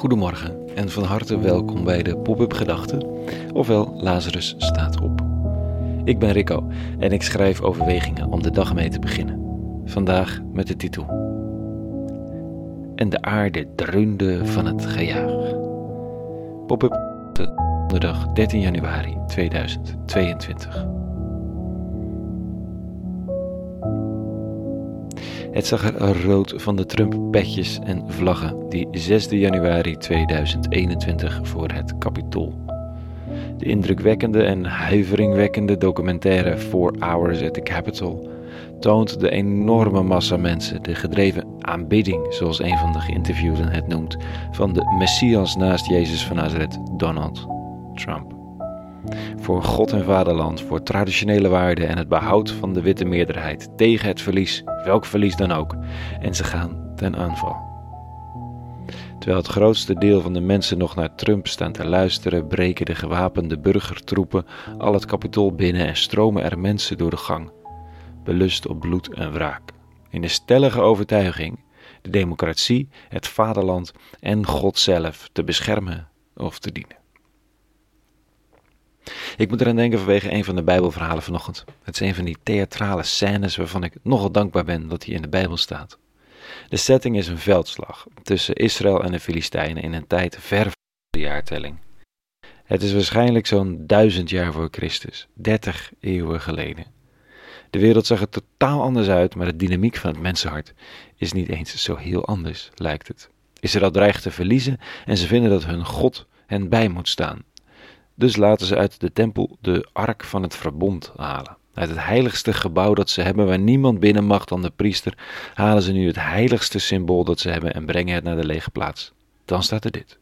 Goedemorgen en van harte welkom bij de Pop-up Gedachten, ofwel Lazarus staat op. Ik ben Rico en ik schrijf overwegingen om de dag mee te beginnen. Vandaag met de titel En de aarde dreunde van het gejaag. Pop-up donderdag 13 januari 2022. Het zag er rood van de Trump-petjes en vlaggen die 6 januari 2021 voor het Capitool. De indrukwekkende en huiveringwekkende documentaire Four Hours at the Capitol toont de enorme massa mensen, de gedreven aanbidding, zoals een van de geïnterviewden het noemt, van de Messias naast Jezus van Nazareth, Donald Trump. Voor God en vaderland, voor traditionele waarden en het behoud van de witte meerderheid tegen het verlies, welk verlies dan ook. En ze gaan ten aanval. Terwijl het grootste deel van de mensen nog naar Trump staan te luisteren, breken de gewapende burgertroepen al het kapitool binnen en stromen er mensen door de gang, belust op bloed en wraak. In de stellige overtuiging de democratie, het vaderland en God zelf te beschermen of te dienen. Ik moet eraan denken vanwege een van de Bijbelverhalen vanochtend. Het is een van die theatrale scènes waarvan ik nogal dankbaar ben dat hij in de Bijbel staat. De setting is een veldslag tussen Israël en de Filistijnen in een tijd ver voor de jaartelling. Het is waarschijnlijk zo'n duizend jaar voor Christus, dertig eeuwen geleden. De wereld zag er totaal anders uit, maar de dynamiek van het mensenhart is niet eens zo heel anders, lijkt het. Israël dreigt te verliezen en ze vinden dat hun God hen bij moet staan. Dus laten ze uit de tempel de ark van het verbond halen. Uit het heiligste gebouw dat ze hebben, waar niemand binnen mag dan de priester, halen ze nu het heiligste symbool dat ze hebben en brengen het naar de lege plaats. Dan staat er dit.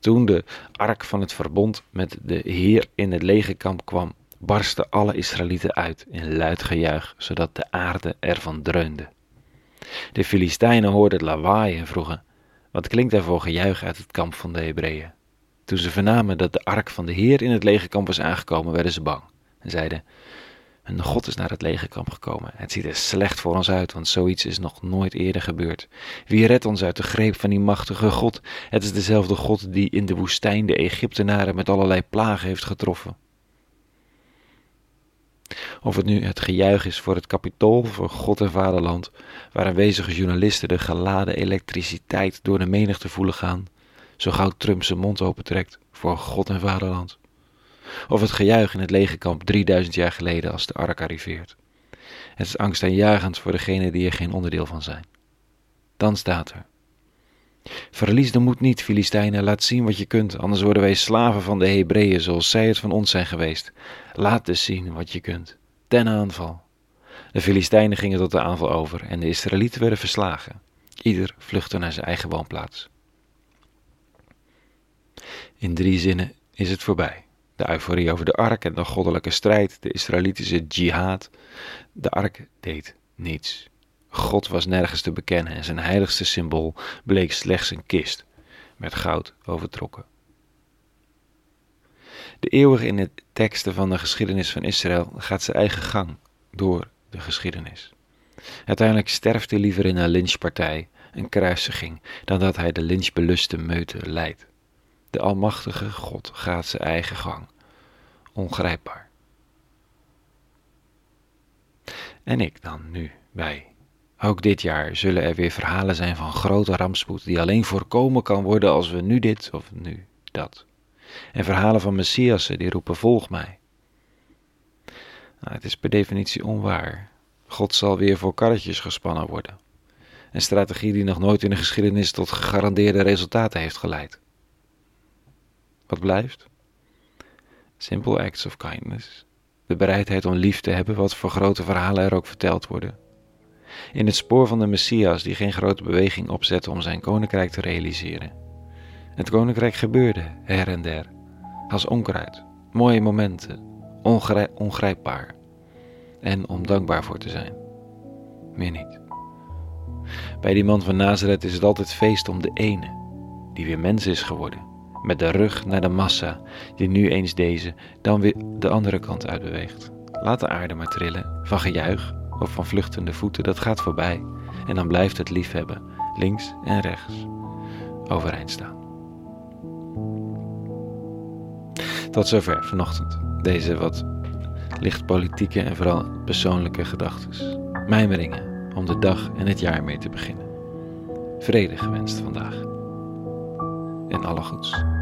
Toen de ark van het verbond met de Heer in het legerkamp kwam, barsten alle Israëlieten uit in luid gejuich, zodat de aarde ervan dreunde. De Filistijnen hoorden het lawaai en vroegen: Wat klinkt er voor gejuich uit het kamp van de Hebreeën? Toen ze vernamen dat de ark van de Heer in het legerkamp was aangekomen, werden ze bang en zeiden: Hun God is naar het legerkamp gekomen. Het ziet er slecht voor ons uit, want zoiets is nog nooit eerder gebeurd. Wie redt ons uit de greep van die machtige God? Het is dezelfde God die in de woestijn de Egyptenaren met allerlei plagen heeft getroffen. Of het nu het gejuich is voor het kapitool, voor God en vaderland, waar aanwezige journalisten de geladen elektriciteit door de menigte voelen gaan, zo gauw Trump zijn mond opentrekt voor God en vaderland. Of het gejuich in het legerkamp 3000 jaar geleden als de ark arriveert. Het is angstaanjagend voor degenen die er geen onderdeel van zijn. Dan staat er. Verlies de moed niet, Filistijnen, laat zien wat je kunt, anders worden wij slaven van de Hebreeën zoals zij het van ons zijn geweest. Laat dus zien wat je kunt. Ten aanval. De Filistijnen gingen tot de aanval over en de Israëlieten werden verslagen. Ieder vluchtte naar zijn eigen woonplaats. In drie zinnen is het voorbij. De euforie over de ark en de goddelijke strijd, de Israëlitische jihad. De ark deed niets. God was nergens te bekennen en zijn heiligste symbool bleek slechts een kist met goud overtrokken. De eeuwige in de teksten van de geschiedenis van Israël gaat zijn eigen gang door de geschiedenis. Uiteindelijk sterft hij liever in een lynchpartij, een kruisiging, dan dat hij de lynchbeluste meute leidt. De Almachtige God gaat zijn eigen gang, ongrijpbaar. En ik dan nu bij. Ook dit jaar zullen er weer verhalen zijn van grote rampspoed die alleen voorkomen kan worden als we nu dit of nu dat. En verhalen van Messiassen die roepen volg mij. Nou, het is per definitie onwaar. God zal weer voor karretjes gespannen worden. Een strategie die nog nooit in de geschiedenis tot gegarandeerde resultaten heeft geleid. Wat blijft? Simple acts of kindness. De bereidheid om lief te hebben, wat voor grote verhalen er ook verteld worden. In het spoor van de Messias die geen grote beweging opzette om zijn koninkrijk te realiseren. Het koninkrijk gebeurde her en der, als onkruid, mooie momenten, ongrijpbaar en om dankbaar voor te zijn. Meer niet. Bij die man van Nazareth is het altijd feest om de ene, die weer mens is geworden met de rug naar de massa die nu eens deze, dan weer de andere kant uitbeweegt. Laat de aarde maar trillen, van gejuich of van vluchtende voeten, dat gaat voorbij. En dan blijft het liefhebben, links en rechts, overeind staan. Tot zover vanochtend. Deze wat licht politieke en vooral persoonlijke gedachten. Mijmeringen om de dag en het jaar mee te beginnen. Vrede gewenst vandaag en alle goeds.